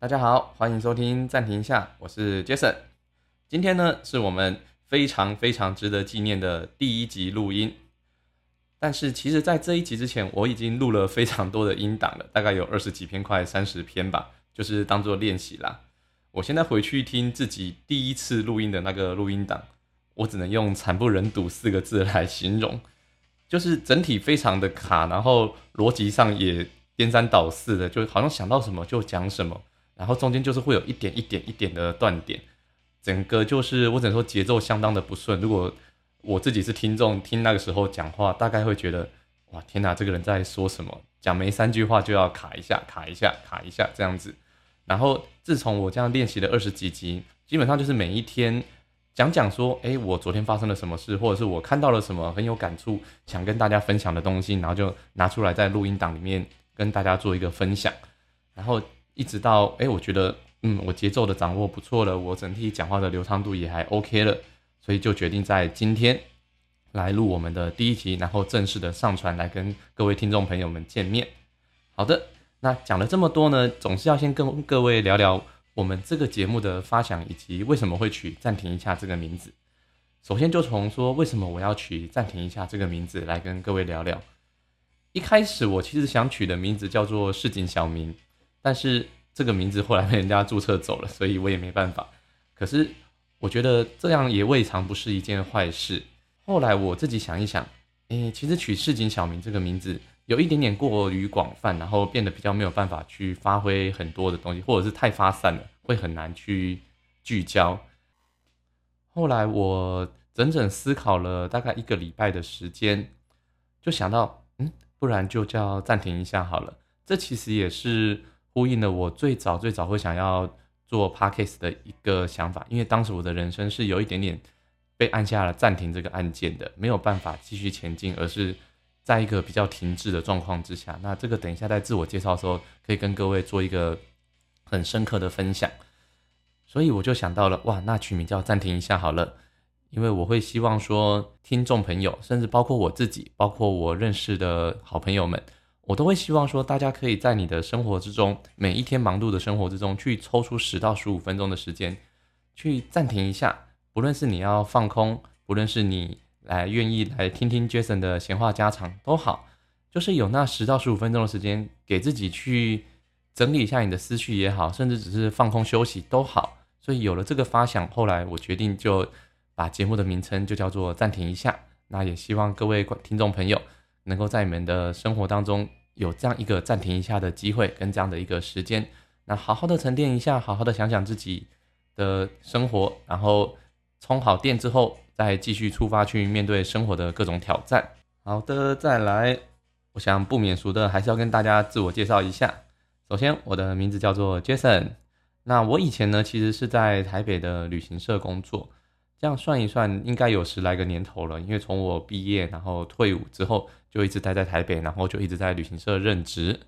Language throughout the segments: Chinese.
大家好，欢迎收听暂停一下，我是 Jason。今天呢是我们非常非常值得纪念的第一集录音。但是其实，在这一集之前，我已经录了非常多的音档了，大概有二十几篇，快三十篇吧，就是当做练习啦。我现在回去听自己第一次录音的那个录音档，我只能用惨不忍睹四个字来形容，就是整体非常的卡，然后逻辑上也颠三倒四的，就好像想到什么就讲什么，然后中间就是会有一点一点一点的断点，整个就是我只能说节奏相当的不顺。如果我自己是听众，听那个时候讲话，大概会觉得，哇，天哪，这个人在说什么？讲没三句话就要卡一下，卡一下，卡一下这样子。然后自从我这样练习了二十几集，基本上就是每一天讲讲说，哎，我昨天发生了什么事，或者是我看到了什么很有感触，想跟大家分享的东西，然后就拿出来在录音档里面跟大家做一个分享。然后一直到，哎，我觉得，嗯，我节奏的掌握不错了，我整体讲话的流畅度也还 OK 了。所以就决定在今天来录我们的第一集，然后正式的上传来跟各位听众朋友们见面。好的，那讲了这么多呢，总是要先跟各位聊聊我们这个节目的发想以及为什么会取暂停一下这个名字。首先就从说为什么我要取暂停一下这个名字来跟各位聊聊。一开始我其实想取的名字叫做市井小民，但是这个名字后来被人家注册走了，所以我也没办法。可是。我觉得这样也未尝不是一件坏事。后来我自己想一想，诶，其实取市井小民这个名字有一点点过于广泛，然后变得比较没有办法去发挥很多的东西，或者是太发散了，会很难去聚焦。后来我整整思考了大概一个礼拜的时间，就想到，嗯，不然就叫暂停一下好了。这其实也是呼应了我最早最早会想要。做 podcast 的一个想法，因为当时我的人生是有一点点被按下了暂停这个按键的，没有办法继续前进，而是在一个比较停滞的状况之下。那这个等一下在自我介绍的时候，可以跟各位做一个很深刻的分享。所以我就想到了，哇，那取名叫暂停一下好了，因为我会希望说，听众朋友，甚至包括我自己，包括我认识的好朋友们。我都会希望说，大家可以在你的生活之中，每一天忙碌的生活之中，去抽出十到十五分钟的时间，去暂停一下。不论是你要放空，不论是你来愿意来听听 Jason 的闲话家常都好，就是有那十到十五分钟的时间，给自己去整理一下你的思绪也好，甚至只是放空休息都好。所以有了这个发想，后来我决定就把节目的名称就叫做暂停一下。那也希望各位听众朋友能够在你们的生活当中。有这样一个暂停一下的机会，跟这样的一个时间，那好好的沉淀一下，好好的想想自己的生活，然后充好电之后，再继续出发去面对生活的各种挑战。好的，再来，我想不免俗的还是要跟大家自我介绍一下。首先，我的名字叫做 Jason，那我以前呢其实是在台北的旅行社工作。这样算一算，应该有十来个年头了。因为从我毕业，然后退伍之后，就一直待在台北，然后就一直在旅行社任职。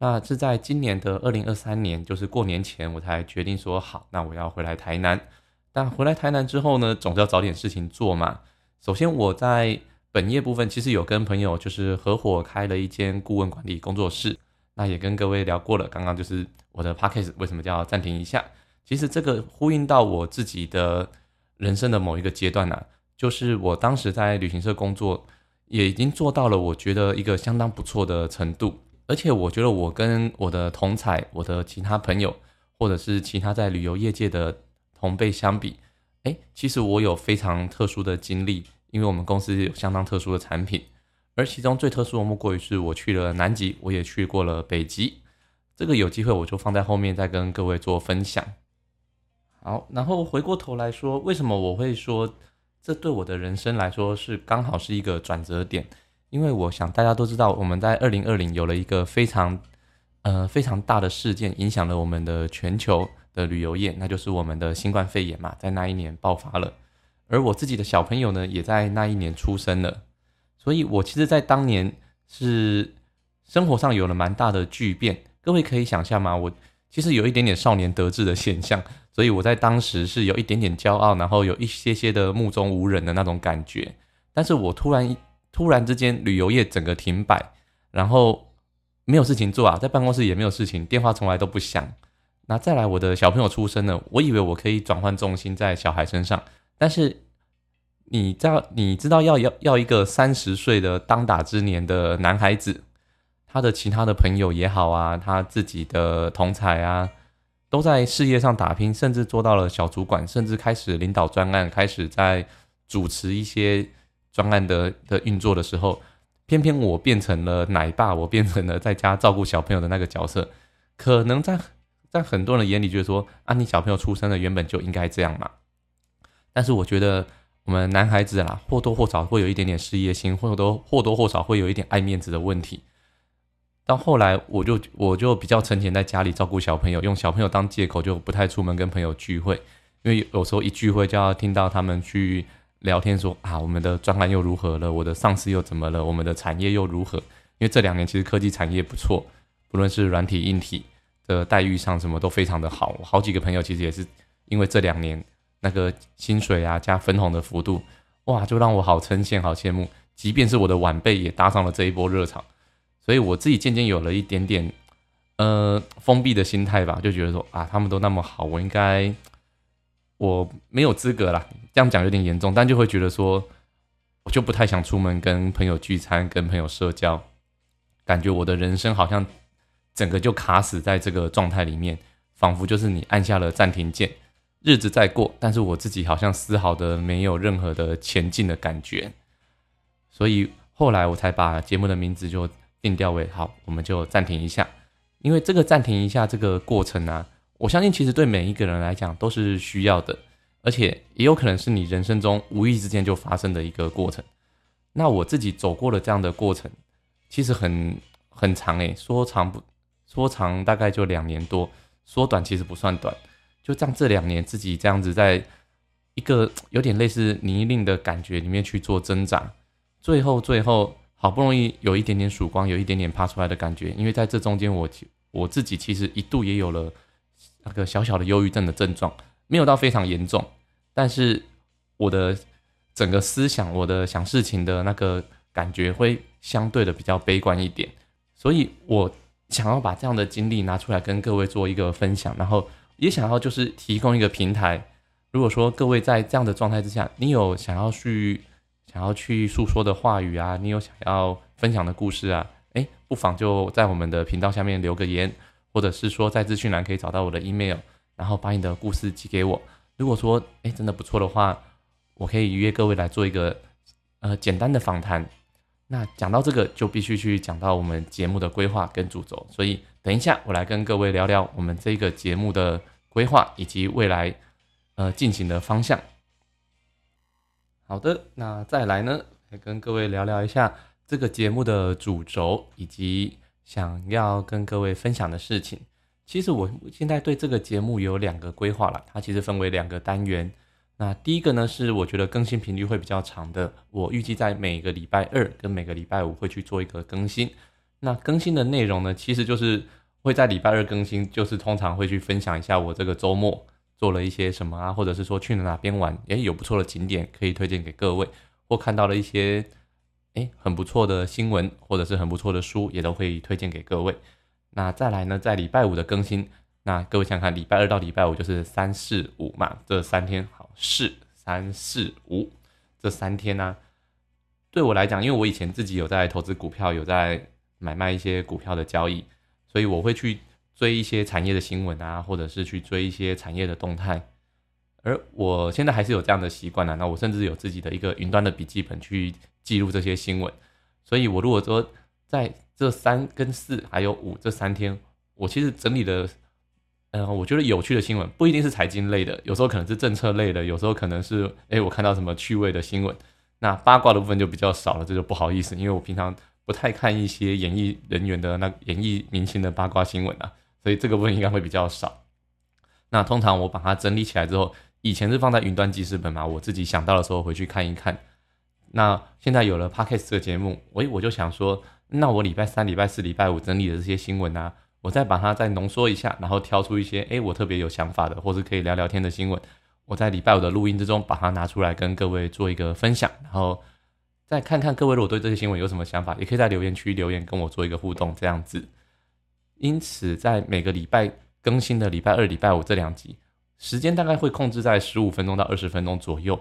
那是在今年的二零二三年，就是过年前，我才决定说好，那我要回来台南。但回来台南之后呢，总是要找点事情做嘛。首先我在本业部分，其实有跟朋友就是合伙开了一间顾问管理工作室。那也跟各位聊过了，刚刚就是我的 p a c k a g e 为什么叫暂停一下？其实这个呼应到我自己的。人生的某一个阶段呢，就是我当时在旅行社工作，也已经做到了我觉得一个相当不错的程度。而且我觉得我跟我的同才、我的其他朋友，或者是其他在旅游业界的同辈相比，哎，其实我有非常特殊的经历，因为我们公司有相当特殊的产品，而其中最特殊的莫过于是我去了南极，我也去过了北极。这个有机会我就放在后面再跟各位做分享。好，然后回过头来说，为什么我会说这对我的人生来说是刚好是一个转折点？因为我想大家都知道，我们在二零二零有了一个非常呃非常大的事件，影响了我们的全球的旅游业，那就是我们的新冠肺炎嘛，在那一年爆发了。而我自己的小朋友呢，也在那一年出生了，所以我其实，在当年是生活上有了蛮大的巨变。各位可以想象吗？我其实有一点点少年得志的现象。所以我在当时是有一点点骄傲，然后有一些些的目中无人的那种感觉。但是我突然突然之间，旅游业整个停摆，然后没有事情做啊，在办公室也没有事情，电话从来都不响。那再来，我的小朋友出生了，我以为我可以转换重心在小孩身上，但是你知道，你知道要要要一个三十岁的当打之年的男孩子，他的其他的朋友也好啊，他自己的同才啊，都在事业上打拼，甚至做到了小主管，甚至开始领导专案，开始在主持一些专案的的运作的时候，偏偏我变成了奶爸，我变成了在家照顾小朋友的那个角色，可能在。在很多人眼里，觉得说啊，你小朋友出生了原本就应该这样嘛。但是我觉得我们男孩子啦，或多或少会有一点点事业心，或多或多或少会有一点爱面子的问题。到后来，我就我就比较沉潜在家里照顾小朋友，用小朋友当借口，就不太出门跟朋友聚会。因为有时候一聚会就要听到他们去聊天，说啊，我们的专案又如何了，我的上司又怎么了，我们的产业又如何？因为这两年其实科技产业不错，不论是软体硬体。的待遇上什么都非常的好，好几个朋友其实也是因为这两年那个薪水啊加分红的幅度，哇，就让我好称羡好羡慕。即便是我的晚辈也搭上了这一波热场，所以我自己渐渐有了一点点呃封闭的心态吧，就觉得说啊，他们都那么好，我应该我没有资格啦。这样讲有点严重，但就会觉得说，我就不太想出门跟朋友聚餐，跟朋友社交，感觉我的人生好像。整个就卡死在这个状态里面，仿佛就是你按下了暂停键，日子在过，但是我自己好像丝毫的没有任何的前进的感觉，所以后来我才把节目的名字就定调位好，我们就暂停一下，因为这个暂停一下这个过程啊，我相信其实对每一个人来讲都是需要的，而且也有可能是你人生中无意之间就发生的一个过程。那我自己走过了这样的过程，其实很很长诶，说长不。说长大概就两年多，说短其实不算短，就这样这两年自己这样子在一个有点类似泥泞的感觉里面去做挣扎，最后最后好不容易有一点点曙光，有一点点爬出来的感觉。因为在这中间，我我自己其实一度也有了那个小小的忧郁症的症状，没有到非常严重，但是我的整个思想，我的想事情的那个感觉会相对的比较悲观一点，所以我。想要把这样的经历拿出来跟各位做一个分享，然后也想要就是提供一个平台。如果说各位在这样的状态之下，你有想要去想要去诉说的话语啊，你有想要分享的故事啊，诶，不妨就在我们的频道下面留个言，或者是说在资讯栏可以找到我的 email，然后把你的故事寄给我。如果说诶真的不错的话，我可以约各位来做一个呃简单的访谈。那讲到这个，就必须去讲到我们节目的规划跟主轴，所以等一下我来跟各位聊聊我们这个节目的规划以及未来呃进行的方向。好的，那再来呢，来跟各位聊聊一下这个节目的主轴以及想要跟各位分享的事情。其实我现在对这个节目有两个规划了，它其实分为两个单元。那第一个呢，是我觉得更新频率会比较长的。我预计在每个礼拜二跟每个礼拜五会去做一个更新。那更新的内容呢，其实就是会在礼拜二更新，就是通常会去分享一下我这个周末做了一些什么啊，或者是说去了哪边玩，诶，有不错的景点可以推荐给各位，或看到了一些诶很不错的新闻，或者是很不错的书，也都会推荐给各位。那再来呢，在礼拜五的更新，那各位想想看，礼拜二到礼拜五就是三四五嘛，这三天好。四三四五这三天呢，对我来讲，因为我以前自己有在投资股票，有在买卖一些股票的交易，所以我会去追一些产业的新闻啊，或者是去追一些产业的动态。而我现在还是有这样的习惯呢，那我甚至有自己的一个云端的笔记本去记录这些新闻。所以我如果说在这三跟四还有五这三天，我其实整理的。嗯，我觉得有趣的新闻不一定是财经类的，有时候可能是政策类的，有时候可能是哎，我看到什么趣味的新闻。那八卦的部分就比较少了，这就不好意思，因为我平常不太看一些演艺人员的那演艺明星的八卦新闻啊，所以这个部分应该会比较少。那通常我把它整理起来之后，以前是放在云端记事本嘛，我自己想到的时候回去看一看。那现在有了 Podcast 这个节目，我我就想说，那我礼拜三、礼拜四、礼拜五整理的这些新闻啊。我再把它再浓缩一下，然后挑出一些哎，我特别有想法的，或是可以聊聊天的新闻。我在礼拜五的录音之中把它拿出来跟各位做一个分享，然后再看看各位如果对这些新闻有什么想法，也可以在留言区留言跟我做一个互动这样子。因此，在每个礼拜更新的礼拜二、礼拜五这两集，时间大概会控制在十五分钟到二十分钟左右。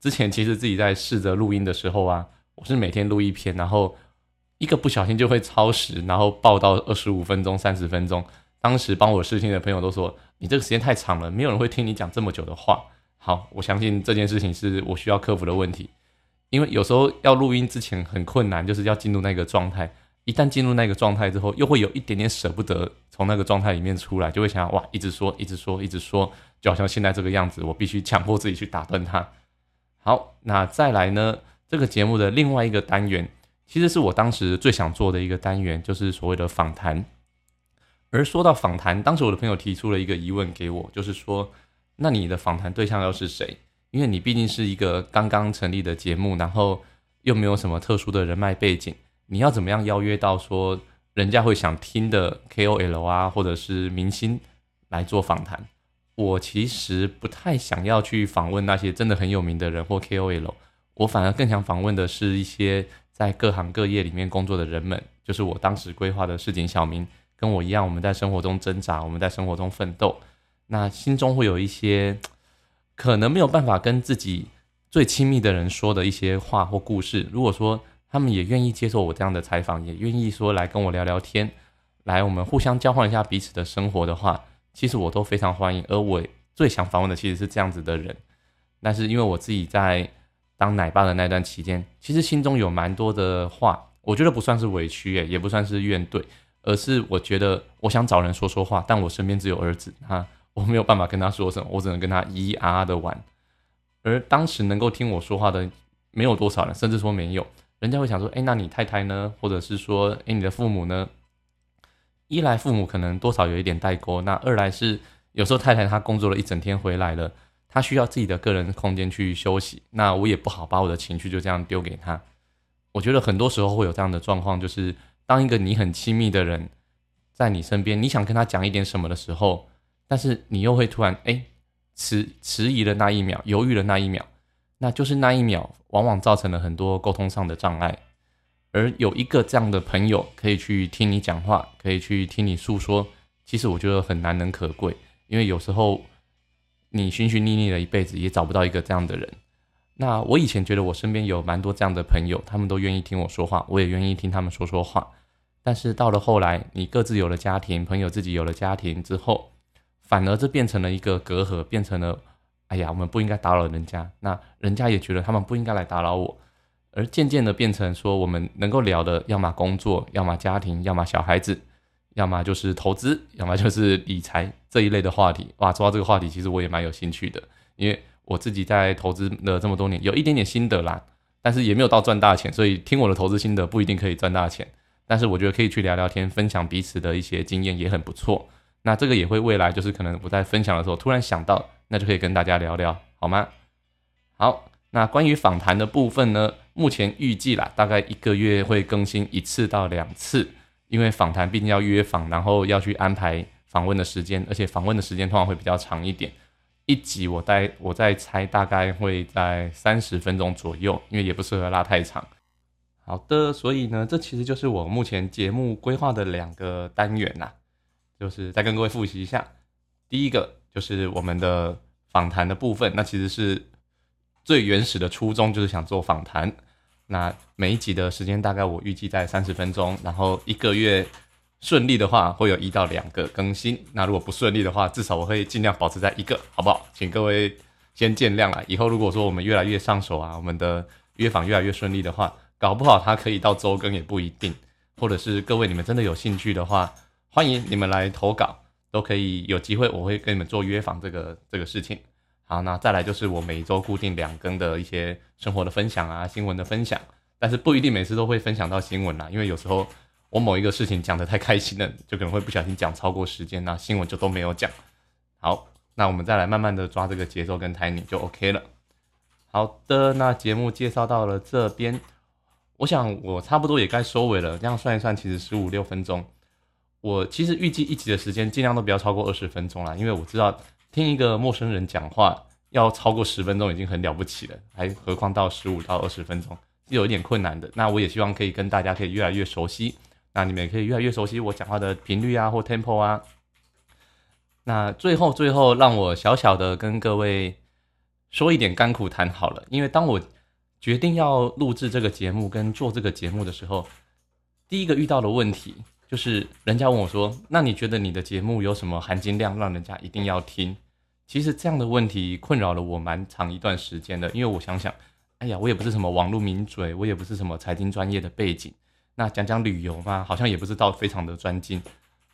之前其实自己在试着录音的时候啊，我是每天录一篇，然后一个不小心就会超时，然后报到二十五分钟、三十分钟。当时帮我试听的朋友都说：“你这个时间太长了，没有人会听你讲这么久的话。”好，我相信这件事情是我需要克服的问题，因为有时候要录音之前很困难，就是要进入那个状态。一旦进入那个状态之后，又会有一点点舍不得从那个状态里面出来，就会想哇，一直说，一直说，一直说，就好像现在这个样子，我必须强迫自己去打断它。好，那再来呢？这个节目的另外一个单元，其实是我当时最想做的一个单元，就是所谓的访谈。而说到访谈，当时我的朋友提出了一个疑问给我，就是说，那你的访谈对象要是谁？因为你毕竟是一个刚刚成立的节目，然后又没有什么特殊的人脉背景。你要怎么样邀约到说人家会想听的 KOL 啊，或者是明星来做访谈？我其实不太想要去访问那些真的很有名的人或 KOL，我反而更想访问的是一些在各行各业里面工作的人们，就是我当时规划的市井小民，跟我一样，我们在生活中挣扎，我们在生活中奋斗，那心中会有一些可能没有办法跟自己最亲密的人说的一些话或故事。如果说他们也愿意接受我这样的采访，也愿意说来跟我聊聊天，来我们互相交换一下彼此的生活的话，其实我都非常欢迎。而我最想访问的其实是这样子的人。但是因为我自己在当奶爸的那段期间，其实心中有蛮多的话，我觉得不算是委屈，也不算是怨怼，而是我觉得我想找人说说话，但我身边只有儿子，他我没有办法跟他说什么，我只能跟他咿咿啊啊的玩。而当时能够听我说话的没有多少人，甚至说没有。人家会想说，哎，那你太太呢？或者是说，哎，你的父母呢？一来父母可能多少有一点代沟，那二来是有时候太太她工作了一整天回来了，她需要自己的个人空间去休息，那我也不好把我的情绪就这样丢给她。我觉得很多时候会有这样的状况，就是当一个你很亲密的人在你身边，你想跟他讲一点什么的时候，但是你又会突然哎迟迟疑了那一秒，犹豫了那一秒。那就是那一秒，往往造成了很多沟通上的障碍。而有一个这样的朋友，可以去听你讲话，可以去听你诉说，其实我觉得很难能可贵。因为有时候你寻寻觅觅了一辈子，也找不到一个这样的人。那我以前觉得我身边有蛮多这样的朋友，他们都愿意听我说话，我也愿意听他们说说话。但是到了后来，你各自有了家庭，朋友自己有了家庭之后，反而这变成了一个隔阂，变成了。哎呀，我们不应该打扰人家，那人家也觉得他们不应该来打扰我，而渐渐的变成说，我们能够聊的，要么工作，要么家庭，要么小孩子，要么就是投资，要么就是理财这一类的话题。哇，说到这个话题，其实我也蛮有兴趣的，因为我自己在投资了这么多年，有一点点心得啦，但是也没有到赚大钱，所以听我的投资心得不一定可以赚大钱，但是我觉得可以去聊聊天，分享彼此的一些经验也很不错。那这个也会未来就是可能我在分享的时候突然想到。那就可以跟大家聊聊，好吗？好，那关于访谈的部分呢，目前预计啦，大概一个月会更新一次到两次，因为访谈毕竟要约访，然后要去安排访问的时间，而且访问的时间通常会比较长一点。一集我在我在猜，大概会在三十分钟左右，因为也不适合拉太长。好的，所以呢，这其实就是我目前节目规划的两个单元呐，就是再跟各位复习一下，第一个。就是我们的访谈的部分，那其实是最原始的初衷，就是想做访谈。那每一集的时间大概我预计在三十分钟，然后一个月顺利的话会有一到两个更新。那如果不顺利的话，至少我会尽量保持在一个，好不好？请各位先见谅啊。以后如果说我们越来越上手啊，我们的约访越来越顺利的话，搞不好它可以到周更也不一定。或者是各位你们真的有兴趣的话，欢迎你们来投稿。都可以有机会，我会跟你们做约访这个这个事情。好，那再来就是我每周固定两更的一些生活的分享啊，新闻的分享。但是不一定每次都会分享到新闻啦，因为有时候我某一个事情讲得太开心了，就可能会不小心讲超过时间，那新闻就都没有讲。好，那我们再来慢慢的抓这个节奏跟 timing 就 OK 了。好的，那节目介绍到了这边，我想我差不多也该收尾了。这样算一算，其实十五六分钟。我其实预计一集的时间尽量都不要超过二十分钟啦，因为我知道听一个陌生人讲话要超过十分钟已经很了不起了，还何况到十五到二十分钟是有一点困难的。那我也希望可以跟大家可以越来越熟悉，那你们也可以越来越熟悉我讲话的频率啊或 tempo 啊。那最后最后，让我小小的跟各位说一点甘苦谈好了。因为当我决定要录制这个节目跟做这个节目的时候，第一个遇到的问题就是，人家问我说：“那你觉得你的节目有什么含金量，让人家一定要听？”其实这样的问题困扰了我蛮长一段时间的，因为我想想，哎呀，我也不是什么网络名嘴，我也不是什么财经专业的背景，那讲讲旅游嘛，好像也不是到非常的专精，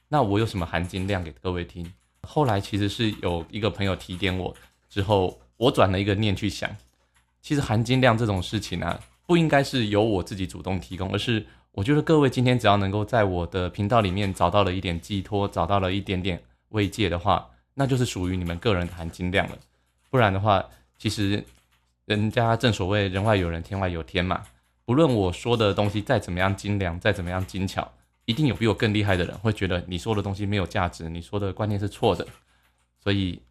那我有什么含金量给各位听？后来其实是有一个朋友提点我，之后我转了一个念去想，其实含金量这种事情呢，不应该是由我自己主动提供，而是我觉得各位今天只要能够在我的频道里面找到了一点寄托，找到了一点点慰藉的话，那就是属于你们个人的含金量了。不然的话，其实人家正所谓人外有人，天外有天嘛。不论我说的东西再怎么样精良，再怎么样精巧。一定有比我更厉害的人会觉得你说的东西没有价值，你说的观念是错的，所以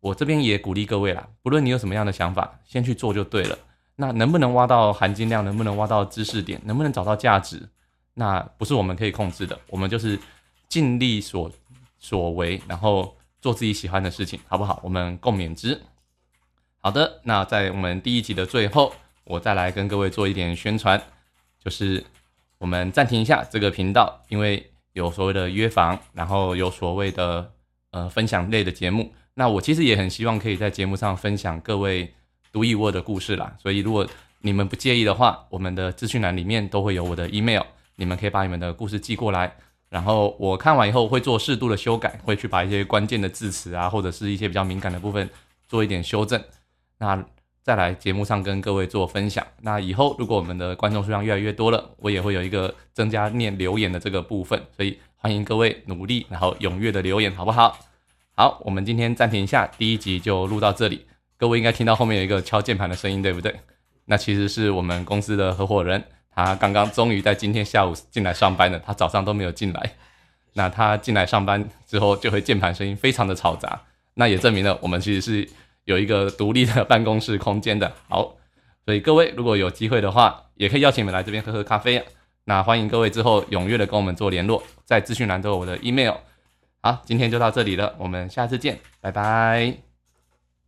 我这边也鼓励各位啦，不论你有什么样的想法，先去做就对了。那能不能挖到含金量，能不能挖到知识点，能不能找到价值，那不是我们可以控制的，我们就是尽力所所为，然后做自己喜欢的事情，好不好？我们共勉之。好的，那在我们第一集的最后，我再来跟各位做一点宣传，就是。我们暂停一下这个频道，因为有所谓的约房，然后有所谓的呃分享类的节目。那我其实也很希望可以在节目上分享各位独一无二的故事啦。所以如果你们不介意的话，我们的资讯栏里面都会有我的 email，你们可以把你们的故事寄过来，然后我看完以后会做适度的修改，会去把一些关键的字词啊，或者是一些比较敏感的部分做一点修正。那再来节目上跟各位做分享。那以后如果我们的观众数量越来越多了，我也会有一个增加念留言的这个部分，所以欢迎各位努力，然后踊跃的留言，好不好？好，我们今天暂停一下，第一集就录到这里。各位应该听到后面有一个敲键盘的声音，对不对？那其实是我们公司的合伙人，他刚刚终于在今天下午进来上班了，他早上都没有进来。那他进来上班之后，就会键盘声音非常的嘈杂，那也证明了我们其实是。有一个独立的办公室空间的好，所以各位如果有机会的话，也可以邀请你们来这边喝喝咖啡。那欢迎各位之后踊跃的跟我们做联络，在资讯栏都有我的 email。好，今天就到这里了，我们下次见，拜拜。